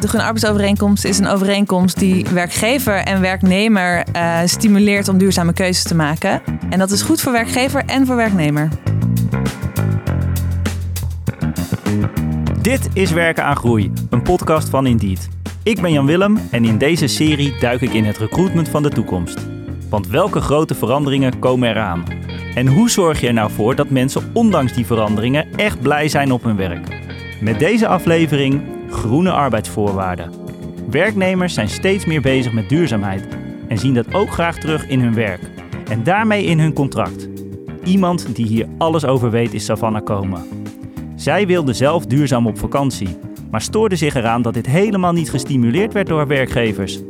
De Groene Arbeidsovereenkomst is een overeenkomst die werkgever en werknemer uh, stimuleert om duurzame keuzes te maken. En dat is goed voor werkgever en voor werknemer. Dit is Werken aan Groei, een podcast van Indeed. Ik ben Jan Willem en in deze serie duik ik in het recruitment van de toekomst. Want welke grote veranderingen komen eraan? En hoe zorg je er nou voor dat mensen ondanks die veranderingen echt blij zijn op hun werk? Met deze aflevering groene arbeidsvoorwaarden. Werknemers zijn steeds meer bezig met duurzaamheid en zien dat ook graag terug in hun werk en daarmee in hun contract. Iemand die hier alles over weet is Savannah Komen. Zij wilde zelf duurzaam op vakantie, maar stoorde zich eraan dat dit helemaal niet gestimuleerd werd door werkgevers.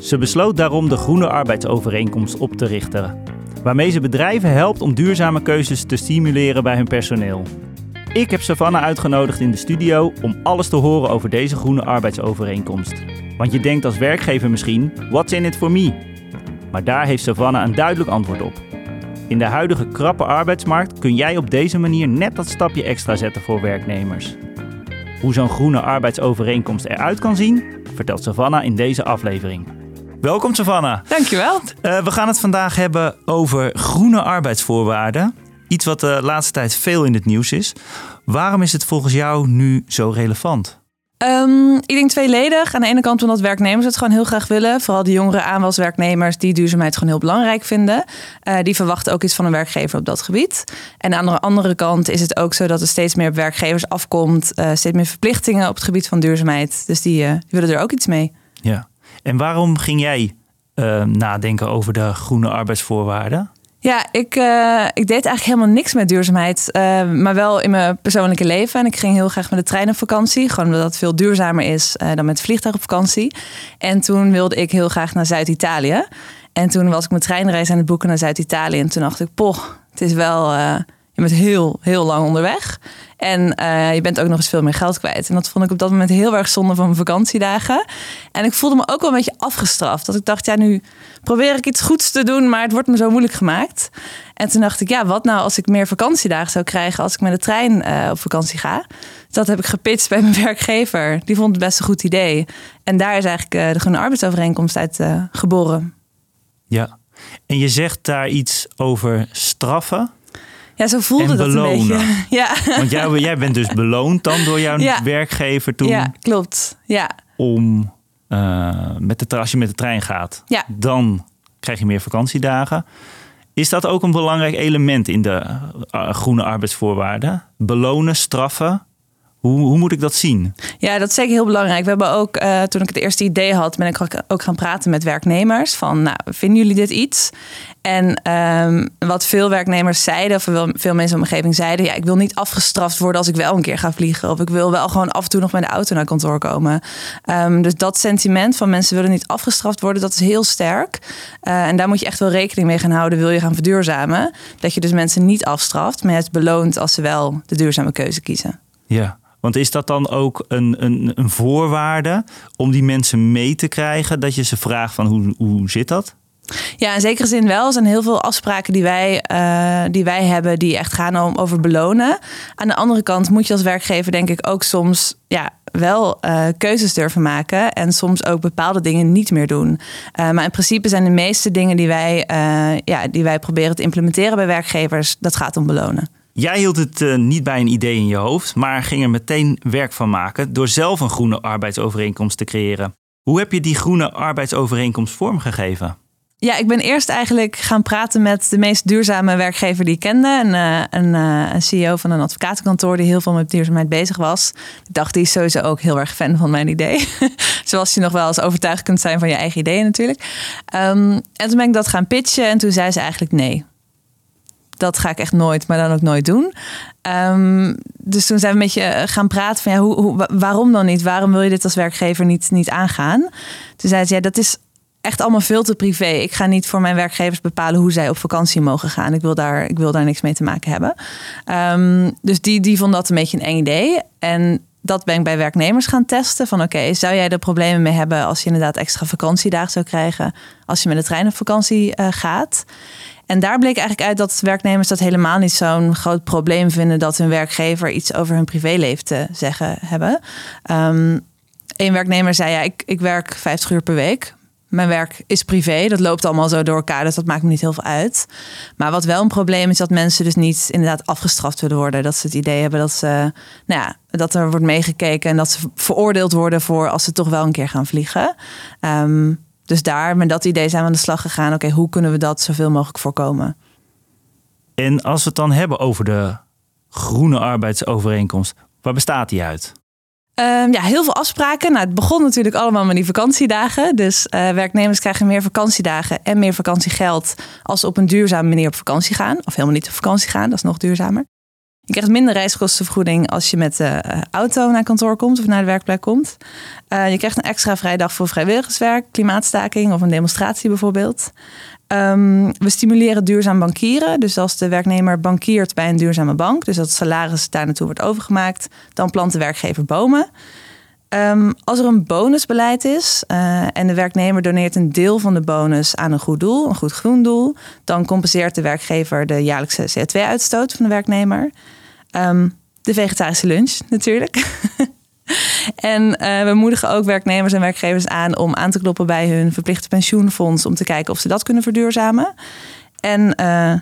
Ze besloot daarom de Groene Arbeidsovereenkomst op te richten, waarmee ze bedrijven helpt om duurzame keuzes te stimuleren bij hun personeel. Ik heb Savannah uitgenodigd in de studio om alles te horen over deze groene arbeidsovereenkomst. Want je denkt als werkgever misschien, what's in it for me? Maar daar heeft Savannah een duidelijk antwoord op. In de huidige krappe arbeidsmarkt kun jij op deze manier net dat stapje extra zetten voor werknemers. Hoe zo'n groene arbeidsovereenkomst eruit kan zien, vertelt Savannah in deze aflevering. Welkom Savannah. Dankjewel. Uh, we gaan het vandaag hebben over groene arbeidsvoorwaarden. Iets wat de laatste tijd veel in het nieuws is. Waarom is het volgens jou nu zo relevant? Um, ik denk tweeledig. Aan de ene kant omdat werknemers het gewoon heel graag willen. Vooral de jongere aanwaswerknemers die duurzaamheid gewoon heel belangrijk vinden. Uh, die verwachten ook iets van een werkgever op dat gebied. En aan de andere kant is het ook zo dat er steeds meer werkgevers afkomt. Uh, steeds meer verplichtingen op het gebied van duurzaamheid. Dus die, uh, die willen er ook iets mee. Ja. En waarom ging jij nadenken over de groene arbeidsvoorwaarden? Ja, ik, uh, ik deed eigenlijk helemaal niks met duurzaamheid. Uh, maar wel in mijn persoonlijke leven. En ik ging heel graag met de trein op vakantie. Gewoon omdat het veel duurzamer is uh, dan met het vliegtuig op vakantie. En toen wilde ik heel graag naar Zuid-Italië. En toen was ik mijn treinreis aan het boeken naar Zuid-Italië. En toen dacht ik, poch, het is wel... je bent heel, heel lang onderweg. En uh, je bent ook nog eens veel meer geld kwijt. En dat vond ik op dat moment heel erg zonde van mijn vakantiedagen. En ik voelde me ook wel een beetje afgestraft. Dat ik dacht, ja, nu probeer ik iets goeds te doen, maar het wordt me zo moeilijk gemaakt. En toen dacht ik, ja, wat nou als ik meer vakantiedagen zou krijgen als ik met de trein uh, op vakantie ga? Dat heb ik gepitcht bij mijn werkgever. Die vond het best een goed idee. En daar is eigenlijk uh, de Groene Arbeidsovereenkomst uit geboren. Ja, en je zegt daar iets over straffen. Ja, zo voelde dat een beetje. Ja. Want jij, jij bent dus beloond dan door jouw werkgever toen? Ja, klopt. Ja. Om uh, met de, als je met de trein gaat, ja. dan krijg je meer vakantiedagen. Is dat ook een belangrijk element in de uh, groene arbeidsvoorwaarden? Belonen, straffen? Hoe, hoe, moet ik dat zien? Ja, dat is zeker heel belangrijk. We hebben ook, uh, toen ik het eerste idee had, ben ik ook gaan praten met werknemers. Van, nou, vinden jullie dit iets? En um, wat veel werknemers zeiden, of veel mensen in mijn omgeving zeiden, ja, ik wil niet afgestraft worden als ik wel een keer ga vliegen. Of ik wil wel gewoon af en toe nog met de auto naar kantoor komen. Um, dus dat sentiment van mensen willen niet afgestraft worden, dat is heel sterk. Uh, en daar moet je echt wel rekening mee gaan houden, wil je gaan verduurzamen. Dat je dus mensen niet afstraft, maar het beloont als ze wel de duurzame keuze kiezen. Ja, want is dat dan ook een, een, een voorwaarde om die mensen mee te krijgen? Dat je ze vraagt van hoe, hoe zit dat? Ja, in zekere zin wel. Er zijn heel veel afspraken die wij, uh, die wij hebben die echt gaan om, over belonen. Aan de andere kant moet je als werkgever denk ik ook soms ja, wel uh, keuzes durven maken en soms ook bepaalde dingen niet meer doen. Uh, maar in principe zijn de meeste dingen die wij, ja, die wij proberen te implementeren bij werkgevers, dat gaat om belonen. Jij hield het uh, niet bij een idee in je hoofd, maar ging er meteen werk van maken door zelf een groene arbeidsovereenkomst te creëren. Hoe heb je die groene arbeidsovereenkomst vormgegeven? Ja, ik ben eerst eigenlijk gaan praten met de meest duurzame werkgever die ik kende. Een, uh, een, een, CEO van een advocatenkantoor die heel veel met duurzaamheid bezig was. Ik dacht, die is sowieso ook heel erg fan van mijn idee. Zoals je nog wel eens overtuigd kunt zijn van je eigen ideeën natuurlijk. Um, en toen ben ik dat gaan pitchen en toen zei ze eigenlijk nee dat ga ik echt nooit, maar dan ook nooit doen. Um, dus toen zijn we een beetje eh, gaan praten van ja, hoe, waarom dan niet? Waarom wil je dit als werkgever niet, niet aangaan? Toen zei ze ja, dat is echt allemaal veel te privé. Ik ga niet voor mijn werkgevers bepalen hoe zij op vakantie mogen gaan. Ik wil daar, ik wil daar niks mee te maken hebben. Um, dus die, die vond dat een beetje een eng idee. En dat ben ik bij werknemers gaan testen. Van oké, zou jij er problemen mee hebben als je inderdaad extra vakantiedagen zou krijgen als je met de trein op vakantie uh, gaat? En daar bleek eigenlijk uit dat werknemers dat helemaal niet zo'n groot probleem vinden dat hun werkgever iets over hun privéleven te zeggen hebben. Um, Een werknemer zei, ja, ik, ik werk 50 uur per week. Mijn werk is privé, dat loopt allemaal zo door elkaar, dus dat maakt me niet heel veel uit. Maar wat wel een probleem is, dat mensen dus niet inderdaad afgestraft willen worden. Dat ze het idee hebben dat, ze, nou ja, dat er wordt meegekeken en dat ze veroordeeld worden voor als ze toch wel een keer gaan vliegen. Ehm, dus daar, met dat idee zijn we aan de slag gegaan. Oké, hoe kunnen we dat zoveel mogelijk voorkomen? En als we het dan hebben over de groene arbeidsovereenkomst, waar bestaat die uit? Um, ja, heel veel afspraken. Nou, het begon natuurlijk allemaal met die vakantiedagen. Dus uh, werknemers krijgen meer vakantiedagen en meer vakantiegeld als ze op een duurzame manier op vakantie gaan. Of helemaal niet op vakantie gaan, dat is nog duurzamer. Je krijgt minder reiskostenvergoeding als je met de uh, auto naar kantoor komt of naar de werkplek komt. Uh, je krijgt een extra vrijdag voor vrijwilligerswerk, klimaatstaking of een demonstratie bijvoorbeeld. Um, we stimuleren duurzaam bankieren. Dus als de werknemer bankiert bij een duurzame bank, dus dat het salaris daar naartoe wordt overgemaakt, dan plant de werkgever bomen. Um, als er een bonusbeleid is uh, en de werknemer doneert een deel van de bonus aan een goed doel, een goed groen doel, dan compenseert de werkgever de jaarlijkse CO2-uitstoot van de werknemer. Um, de vegetarische lunch natuurlijk. En uh, we moedigen ook werknemers en werkgevers aan om aan te kloppen bij hun verplichte pensioenfonds om te kijken of ze dat kunnen verduurzamen. En uh,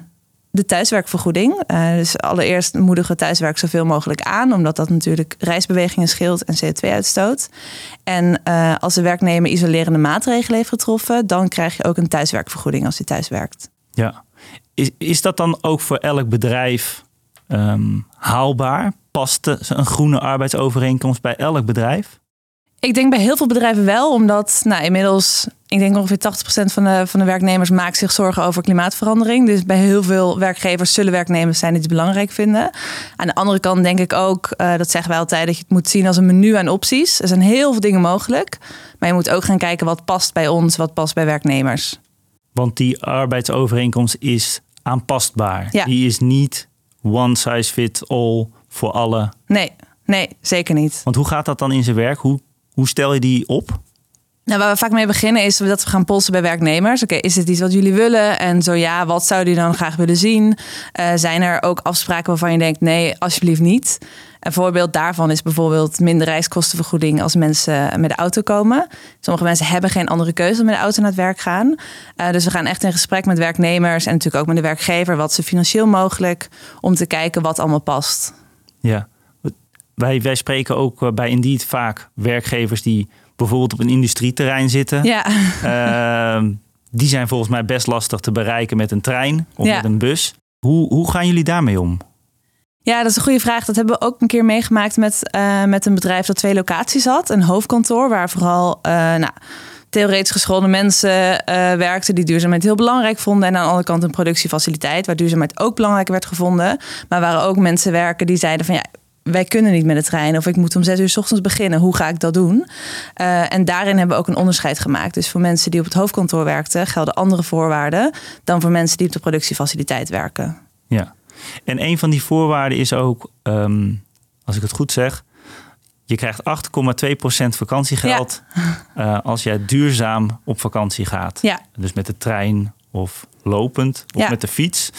de thuiswerkvergoeding. Uh, dus allereerst moedigen we thuiswerk zoveel mogelijk aan, omdat dat natuurlijk reisbewegingen scheelt en CO2-uitstoot. En als de werknemer isolerende maatregelen heeft getroffen, dan krijg je ook een thuiswerkvergoeding als hij thuis werkt. Ja, is, is dat dan ook voor elk bedrijf um, haalbaar? past een groene arbeidsovereenkomst bij elk bedrijf? Ik denk bij heel veel bedrijven wel, omdat nou, inmiddels, ik denk ongeveer 80% van de, van de werknemers maakt zich zorgen over klimaatverandering. Dus bij heel veel werkgevers zullen werknemers zijn die het belangrijk vinden. Aan de andere kant denk ik ook, uh, dat zeggen wij altijd, dat je het moet zien als een menu aan opties. Er zijn heel veel dingen mogelijk, maar je moet ook gaan kijken wat past bij ons, wat past bij werknemers. Want die arbeidsovereenkomst is aanpastbaar. Ja. Die is niet one size fits all voor alle? Nee, nee, zeker niet. Want hoe gaat dat dan in zijn werk? Hoe, hoe stel je die op? Nou, waar we vaak mee beginnen is dat we gaan polsen bij werknemers. Oké, is het iets wat jullie willen? En zo ja, wat zouden jullie dan graag willen zien? Uh, zijn er ook afspraken waarvan je denkt, nee, alsjeblieft niet? Een voorbeeld daarvan is bijvoorbeeld minder reiskostenvergoeding als mensen met de auto komen. Sommige mensen hebben geen andere keuze om met de auto naar het werk gaan. Uh, dus we gaan echt in gesprek met werknemers en natuurlijk ook met de werkgever, wat ze financieel mogelijk, om te kijken wat allemaal past. Ja, wij, wij spreken ook eh, bij Indeed vaak werkgevers die bijvoorbeeld op een industrieterrein zitten. Ja. Uh, die zijn volgens mij best lastig te bereiken met een trein of met een bus. Hoe, hoe gaan jullie daarmee om? Ja, dat is een goede vraag. Dat hebben we ook een keer meegemaakt met, uh, met een bedrijf dat twee locaties had. Een hoofdkantoor waar vooral uh, nou, theoretisch geschoolde mensen uh, werkten die duurzaamheid heel belangrijk vonden. En aan de andere kant een productiefaciliteit waar duurzaamheid ook belangrijk werd gevonden. Maar waar ook mensen werken die zeiden van ja, wij kunnen niet met de trein of ik moet om zes uur s ochtends beginnen. Hoe ga ik dat doen? Uh, en daarin hebben we ook een onderscheid gemaakt. Dus voor mensen die op het hoofdkantoor werkten gelden andere voorwaarden dan voor mensen die op de productiefaciliteit werken. Ja, en een van die voorwaarden is ook, um, als ik het goed zeg, je krijgt 8,2% vakantiegeld ja. uh, als jij duurzaam op vakantie gaat. Ja. Dus met de trein of lopend of ja. met de fiets.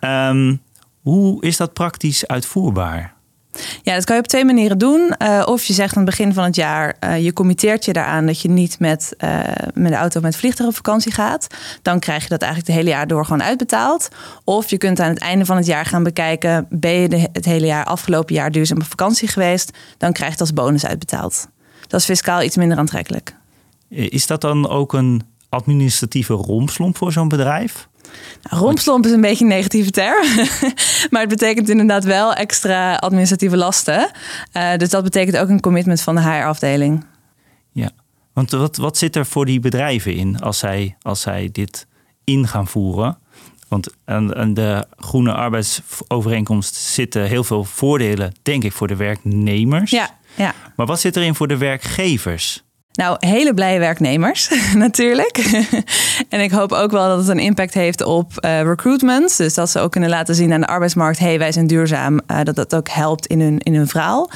Um, hoe is dat praktisch uitvoerbaar? Ja, dat kan je op twee manieren doen. Uh, of je zegt aan het begin van het jaar, uh, je committeert je daaraan dat je niet met, uh, met de auto met vliegtuig op vakantie gaat. Dan krijg je dat eigenlijk het hele jaar door gewoon uitbetaald. Of je kunt aan het einde van het jaar gaan bekijken, ben je het hele jaar afgelopen jaar duurzaam op vakantie geweest, dan krijg je het als bonus uitbetaald. Dat is fiscaal iets minder aantrekkelijk. Is dat dan ook een administratieve rompslomp voor zo'n bedrijf? Nou, rompslomp is een beetje een negatieve term. maar het betekent inderdaad wel extra administratieve lasten. Uh, dus dat betekent ook een commitment van de HR-afdeling. Ja, want wat, wat zit er voor die bedrijven in als zij, als zij dit in gaan voeren? Want aan, aan de groene arbeidsovereenkomst zitten heel veel voordelen, denk ik, voor de werknemers. Ja, ja. Maar wat zit erin voor de werkgevers? Nou, hele blije werknemers natuurlijk. en ik hoop ook wel dat het een impact heeft op uh, recruitment. Dus dat ze ook kunnen laten zien aan de arbeidsmarkt: hey, wij zijn duurzaam. Uh, dat dat ook helpt in hun, in hun verhaal.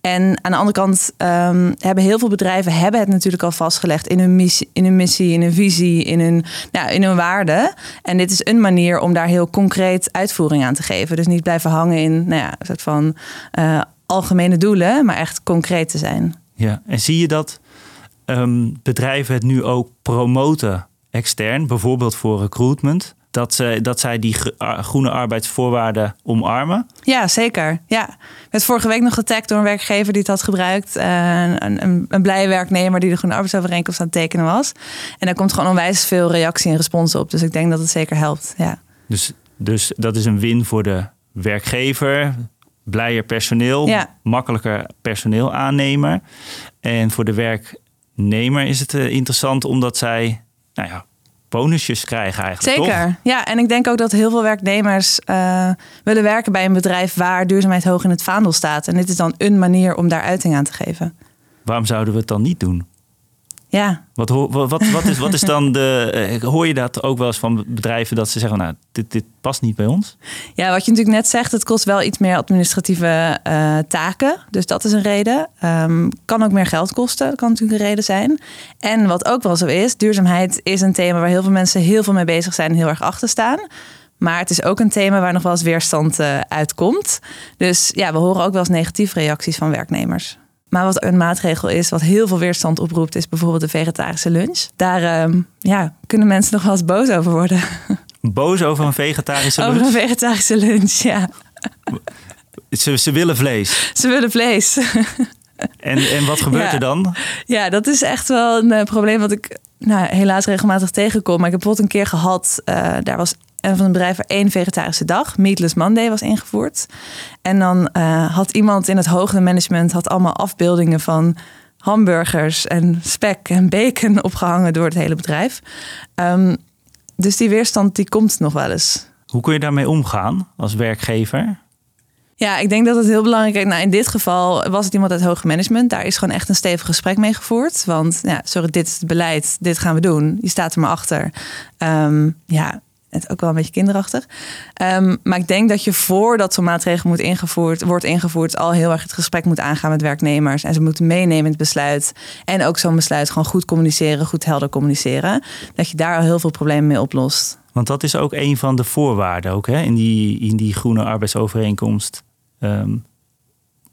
En aan de andere kant um, hebben heel veel bedrijven hebben het natuurlijk al vastgelegd in hun missie, in hun, missie, in hun visie, in hun, nou, in hun waarden. En dit is een manier om daar heel concreet uitvoering aan te geven. Dus niet blijven hangen in nou ja, een soort van uh, algemene doelen, maar echt concreet te zijn. Ja, en zie je dat ehm, bedrijven het nu ook promoten extern, bijvoorbeeld voor recruitment? Dat, ze, dat zij die groene arbeidsvoorwaarden omarmen? Ja, zeker. Ja. Ik werd vorige week nog getagd door een werkgever die het had gebruikt. Uh, een, een, een blije werknemer die de groene arbeidsovereenkomst aan het tekenen was. En daar komt gewoon onwijs veel reactie en respons op. Dus ik denk dat het zeker helpt. Ja. Dus, dus dat is een win voor de werkgever, blijer personeel, ja. makkelijker personeel aannemer. En voor de werknemer is het uh, interessant omdat zij nou ja, bonusjes krijgen eigenlijk. Zeker, ja. En ik denk ook dat heel veel werknemers uh, willen werken bij een bedrijf waar duurzaamheid hoog in het vaandel staat. En dit is dan een manier om daar uiting aan te geven. Waarom zouden we het dan niet doen? Ja. Wat, wat, wat, is, wat is dan de. Eh, hoor je dat ook wel eens van bedrijven dat ze zeggen: Nou, dit, dit past niet bij ons? Ja, wat je natuurlijk net zegt, het kost wel iets meer administratieve uh, taken. Dus dat is een reden. Um, kan ook meer geld kosten. Dat kan natuurlijk een reden zijn. En wat ook wel zo is: duurzaamheid is een thema waar heel veel mensen heel veel mee bezig zijn en heel erg achter staan. Maar het is ook een thema waar nog wel eens weerstand uh, uitkomt. Dus ja, we horen ook wel eens negatieve reacties van werknemers. Maar wat een maatregel is, wat heel veel weerstand oproept, is bijvoorbeeld de vegetarische lunch. Daar uh, ja, kunnen mensen nog wel eens boos over worden. Boos over een vegetarische lunch? Over een vegetarische lunch, ja. Ze, ze willen vlees? Ze willen vlees. En, en wat gebeurt er dan? Ja, dat is echt wel een uh, probleem wat ik nou, helaas regelmatig tegenkom. Maar ik heb bijvoorbeeld een keer gehad, uh, daar was en van een bedrijf waar één vegetarische dag, Meatless Monday, was ingevoerd. En dan uh, had iemand in het hogere management had allemaal afbeeldingen van hamburgers en spek en bacon opgehangen door het hele bedrijf. Um, dus die weerstand die komt nog wel eens. Hoe kun je daarmee omgaan als werkgever? Ja, ik denk dat het heel belangrijk is. Nou, in dit geval was het iemand uit hoger management. Daar is gewoon echt een stevig gesprek mee gevoerd. Want ja, sorry, dit is het beleid, dit gaan we doen. Je staat er maar achter. Um, ja, het ook wel een beetje kinderachtig. Um, maar ik denk dat je voordat zo'n maatregel moet ingevoerd, wordt ingevoerd, al heel erg het gesprek moet aangaan met werknemers. En ze moeten meenemen in het besluit. En ook zo'n besluit gewoon goed communiceren, goed helder communiceren. Dat je daar al heel veel problemen mee oplost. Want dat is ook een van de voorwaarden ook, hè, in, die, in die groene arbeidsovereenkomst. Um,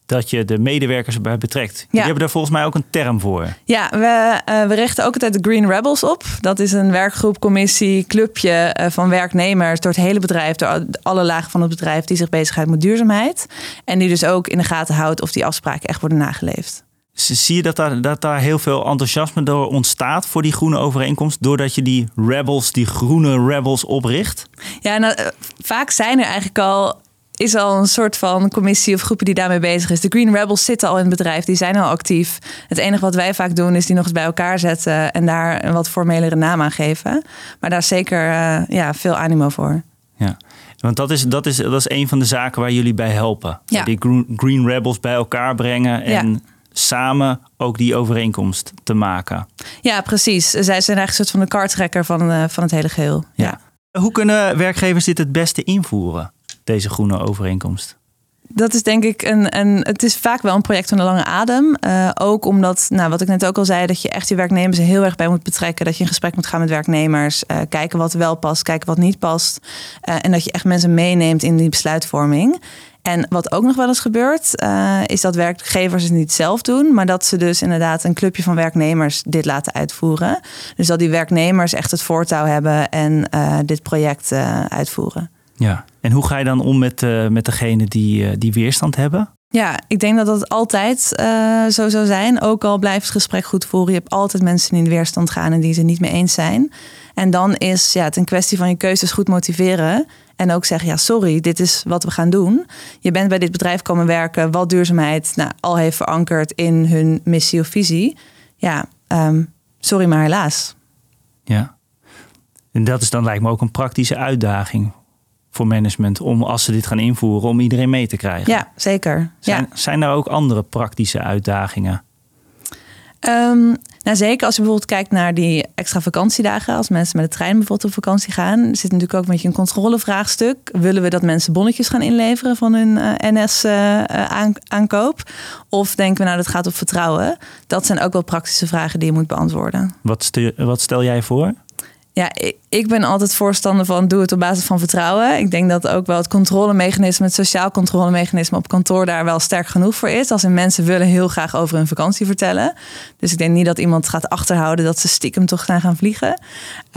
dat je de medewerkers erbij betrekt. Ja. Die hebben daar volgens mij ook een term voor. Ja, we, uh, we richten ook altijd de Green Rebels op. Dat is een werkgroep, commissie, clubje uh, van werknemers door het hele bedrijf, door alle lagen van het bedrijf die zich bezighoudt met duurzaamheid. En die dus ook in de gaten houdt of die afspraken echt worden nageleefd. Zie je dat daar, dat daar heel veel enthousiasme door ontstaat voor die groene overeenkomst, doordat je die rebels, die groene rebels opricht? Ja, nou, vaak zijn er eigenlijk al is al een soort van commissie of groepen die daarmee bezig is. De Green Rebels zitten al in het bedrijf, die zijn al actief. Het enige wat wij vaak doen is die nog eens bij elkaar zetten en daar een wat formelere naam aan geven. Maar daar is zeker uh, ja, veel animo voor. Ja. Want dat is, dat, is, dat is een van de zaken waar jullie bij helpen. Ja. Die Green Rebels bij elkaar brengen en ja. samen ook die overeenkomst te maken. Ja, precies. Zij zijn eigenlijk een soort van de kartrekker van, uh, van het hele geheel. Ja. ja. Hoe kunnen werkgevers dit het beste invoeren? Deze groene overeenkomst? Dat is denk ik een, een. Het is vaak wel een project van de lange adem. Uh, ook omdat, nou, wat ik net ook al zei, dat je echt je werknemers er heel erg bij moet betrekken. Dat je in gesprek moet gaan met werknemers. Uh, kijken wat wel past, kijken wat niet past. Uh, en dat je echt mensen meeneemt in die besluitvorming. En wat ook nog wel eens gebeurt, is dat werkgevers het niet zelf doen, maar dat ze dus inderdaad een clubje van werknemers dit laten uitvoeren. Dus dat die werknemers echt het voortouw hebben en dit project uitvoeren. Ja, en hoe ga je dan om met, uh, met degene die, uh, die weerstand hebben? Ja, ik denk dat dat altijd uh, zo zou zijn. Ook al blijft het gesprek goed voeren. Je hebt altijd mensen die in weerstand gaan en die het er niet mee eens zijn. En dan is ja, het een kwestie van je keuzes goed motiveren. En ook zeggen, ja, sorry, dit is wat we gaan doen. Je bent bij dit bedrijf komen werken wat duurzaamheid nou, al heeft verankerd in hun missie of visie. Ja, um, sorry, maar helaas. Ja. En dat is dan lijkt me ook een praktische uitdaging voor management om als ze dit gaan invoeren, om iedereen mee te krijgen. Ja, zeker. Zijn, ja. zijn er ook andere praktische uitdagingen? Um, nou, zeker als je bijvoorbeeld kijkt naar die extra vakantiedagen. Als mensen met de trein bijvoorbeeld op vakantie gaan. zit natuurlijk ook een beetje een controlevraagstuk. Willen we dat mensen bonnetjes gaan inleveren van hun uh, NS-aankoop? Uh, of denken we nou dat gaat op vertrouwen? Dat zijn ook wel praktische vragen die je moet beantwoorden. Wat stel, wat stel jij voor? Ja, ik ben altijd voorstander van doe het op basis van vertrouwen. Ik denk dat ook wel het controlemechanisme, het sociaal controlemechanisme op kantoor daar wel sterk genoeg voor is. Als in mensen willen heel graag over hun vakantie vertellen. Dus ik denk niet dat iemand gaat achterhouden dat ze stiekem toch gaan gaan vliegen.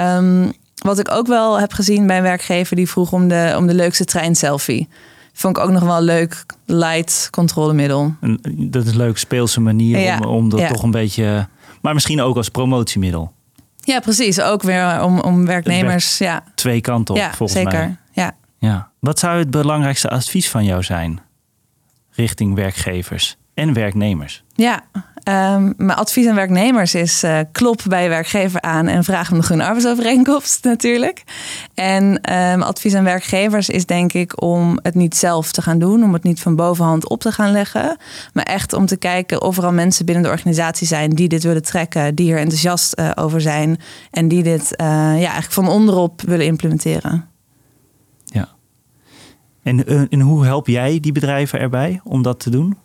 Um, wat ik ook wel heb gezien bij een werkgever die vroeg om de, om de leukste trein selfie. Vond ik ook nog wel een leuk light controlemiddel. Dat is een leuk speelse manier om, om dat toch een beetje. Maar misschien ook als promotiemiddel. Ja, precies. Ook weer om, om werknemers. Ja. Twee kanten op, volgens zeker. mij. Ja. ja. Wat zou het belangrijkste advies van jou zijn richting werkgevers en werknemers? Ja, Um, mijn advies aan werknemers is uh, klop bij je werkgever aan en vraag om de groene arbeidsovereenkomst natuurlijk. En um, advies aan werkgevers is denk ik om het niet zelf te gaan doen, om het niet van bovenhand op te gaan leggen, maar echt om te kijken of er al mensen binnen de organisatie zijn die dit willen trekken, die er enthousiast uh, over zijn en die dit uh, ja, eigenlijk van onderop willen implementeren. Ja. En, en hoe help jij die bedrijven erbij om dat te doen?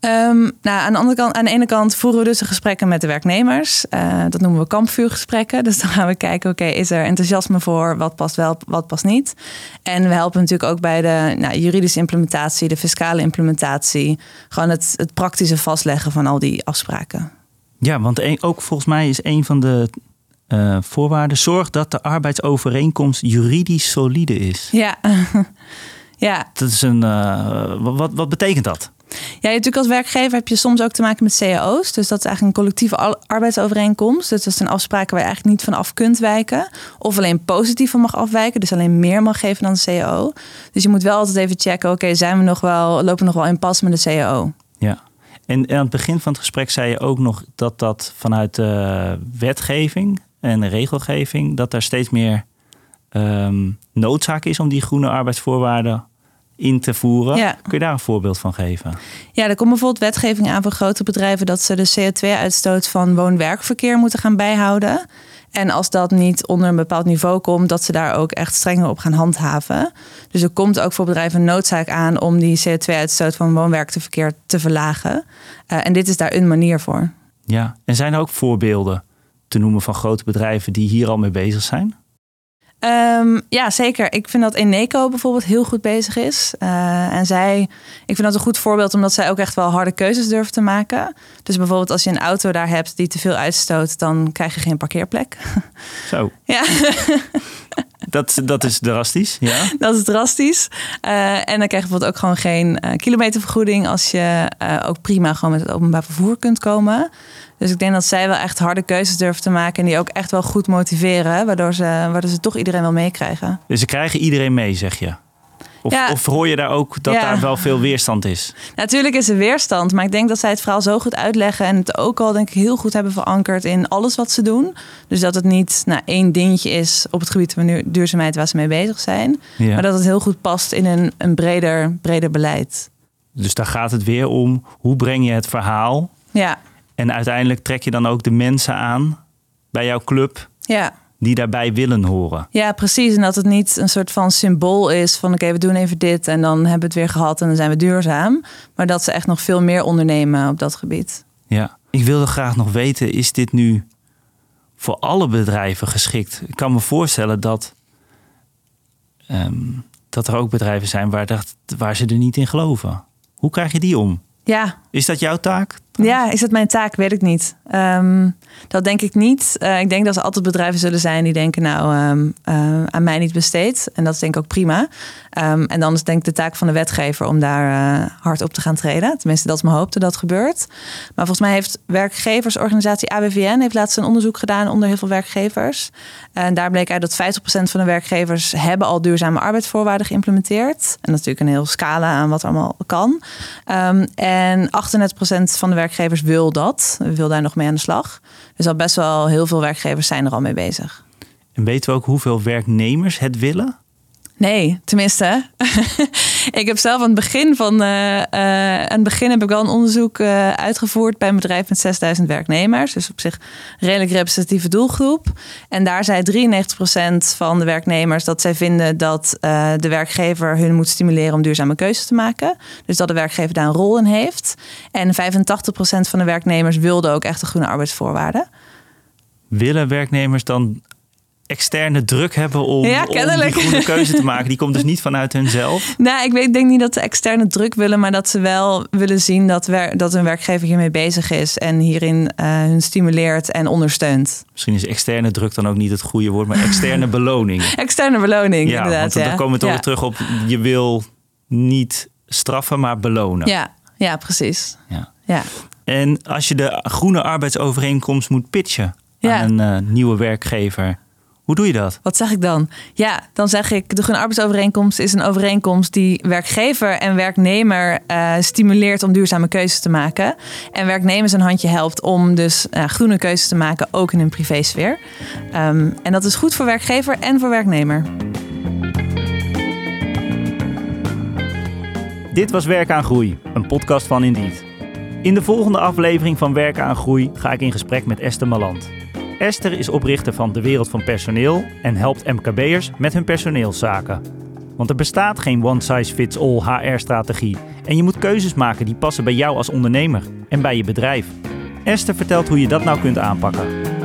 Um, nou, aan, de andere kant, aan de ene kant voeren we dus de gesprekken met de werknemers. Uh, dat noemen we kampvuurgesprekken. Dus dan gaan we kijken, oké, is er enthousiasme voor? Wat past wel, wat past niet? En we helpen natuurlijk ook bij de nou, juridische implementatie, de fiscale implementatie. Gewoon het, het praktische vastleggen van al die afspraken. Ja, want ook volgens mij is een van de uh, voorwaarden... zorg dat de arbeidsovereenkomst juridisch solide is. Ja, ja. Dat is een, uh, wat, wat betekent dat? Ja, natuurlijk als werkgever heb je soms ook te maken met cao's. Dus dat is eigenlijk een collectieve arbeidsovereenkomst. Dus dat zijn afspraken waar je eigenlijk niet van af kunt wijken. Of alleen positief van mag afwijken. Dus alleen meer mag geven dan de cao. Dus je moet wel altijd even checken. Oké, zijn we nog wel, lopen we nog wel in pas met de cao? Ja. En aan het begin van het gesprek zei je ook nog dat dat vanuit de wetgeving en regelgeving... dat er steeds meer ehm, noodzaak is om die groene arbeidsvoorwaarden in te voeren. Ja. Kun je daar een voorbeeld van geven? Ja, er komt bijvoorbeeld wetgeving aan voor grote bedrijven dat ze de CO2-uitstoot van woon-werkverkeer moeten gaan bijhouden. En als dat niet onder een bepaald niveau komt, dat ze daar ook echt strenger op gaan handhaven. Dus er komt ook voor bedrijven een noodzaak aan om die CO2-uitstoot van woon-werkverkeer te verlagen. Uh, en dit is daar een manier voor. Ja, en zijn er ook voorbeelden te noemen van grote bedrijven die hier al mee bezig zijn? Um, ja, zeker. Ik vind dat Eneco bijvoorbeeld heel goed bezig is. Uh, en zij, ik vind dat een goed voorbeeld omdat zij ook echt wel harde keuzes durven te maken. Dus bijvoorbeeld als je een auto daar hebt die te veel uitstoot, dan krijg je geen parkeerplek. Zo. Ja. Dat, dat is drastisch, ja. Dat is drastisch. Uh, en dan krijg je bijvoorbeeld ook gewoon geen uh, kilometervergoeding als je uh, ook prima gewoon met het openbaar vervoer kunt komen. Dus ik denk dat zij wel echt harde keuzes durven te maken. En die ook echt wel goed motiveren. Waardoor ze, waardoor ze toch iedereen wel meekrijgen. Dus ze krijgen iedereen mee, zeg je? Of, ja. of hoor je daar ook dat daar wel veel weerstand is? Natuurlijk is er weerstand. Maar ik denk dat zij het verhaal zo goed uitleggen. En het ook al denk ik heel goed hebben verankerd in alles wat ze doen. Dus dat het niet nou, één dingetje is op het gebied van duurzaamheid waar ze mee bezig zijn. Maar dat het heel goed past in een, een breder, breder beleid. Dus daar gaat het weer om. Hoe breng je het verhaal? Ja. En uiteindelijk trek je dan ook de mensen aan bij jouw club. Ja. Die daarbij willen horen. Ja, precies. En dat het niet een soort van symbool is van oké, we doen even dit en dan hebben we het weer gehad en dan zijn we duurzaam. Maar dat ze echt nog veel meer ondernemen op dat gebied. Ja, ik wilde graag nog weten, is dit nu voor alle bedrijven geschikt? Ik kan me voorstellen dat, um, dat er ook bedrijven zijn waar, dat, waar ze er niet in geloven. Hoe krijg je die om? Ja. Is dat jouw taak? Ja, is dat mijn taak? Weet ik niet. Um, dat denk ik niet. Uh, ik denk dat er altijd bedrijven zullen zijn die denken, nou, um, uh, aan mij niet besteed. En dat is denk ik ook prima. Um, en dan is denk ik de taak van de wetgever om daar uh, hard op te gaan treden. Tenminste, dat is mijn hoop dat dat gebeurt. Maar volgens mij heeft werkgeversorganisatie ABVN heeft laatst een onderzoek gedaan onder heel veel werkgevers. En daar bleek uit dat 50% van de werkgevers hebben al duurzame arbeidsvoorwaarden geïmplementeerd. En natuurlijk een heel scala aan wat allemaal kan. en 38% van de werkgevers wil dat, wil daar nog mee aan de slag. Dus al best wel heel veel werkgevers zijn er al mee bezig. En weten we ook hoeveel werknemers het willen? Nee, tenminste. ik heb zelf aan het begin van uh, uh, aan het begin heb ik wel een onderzoek uh, uitgevoerd bij een bedrijf met 6000 werknemers. Dus op zich redelijk representatieve doelgroep. En daar zei 93% van de werknemers dat zij vinden dat de werkgever hun moet stimuleren om duurzame keuzes te maken. Dus dat de werkgever daar een rol in heeft. En 85% van de werknemers wilde ook echt de groene arbeidsvoorwaarden. Willen werknemers dan externe druk hebben om, Ja, om die keuze te maken. Die komt dus niet vanuit hunzelf. Nou, ik weet, denk niet dat ze externe druk willen, maar dat ze wel willen zien dat, wer, dat een werkgever hiermee bezig is en hierin eh, hun stimuleert en ondersteunt. Misschien is externe druk dan ook niet het goede woord, maar externe beloning. Externe beloning, Ja, inderdaad. want ja. dan komen we toch weer terug op je wil niet straffen, maar belonen. Ja, ja, precies. Ja. Ja. En als je de groene arbeidsovereenkomst moet pitchen aan een eh, nieuwe werkgever, hoe doe je dat? Wat zeg ik dan? Ja, dan zeg ik de groene arbeidsovereenkomst is een overeenkomst die werkgever en werknemer eh, stimuleert om duurzame keuzes te maken. En werknemers een handje helpt om dus eh, groene keuzes te maken, ook in hun privésfeer. Ehm, en dat is goed voor werkgever en voor werknemer. Dit was Werk aan Groei, een podcast van Indeed. In de volgende aflevering van Werk aan Groei ga ik in gesprek met Esther Maland. Esther is oprichter van De Wereld van Personeel en helpt MKB'ers met hun personeelszaken. Want er bestaat geen one-size-fits-all HR-strategie en je moet keuzes maken die passen bij jou als ondernemer en bij je bedrijf. Esther vertelt hoe je dat nou kunt aanpakken.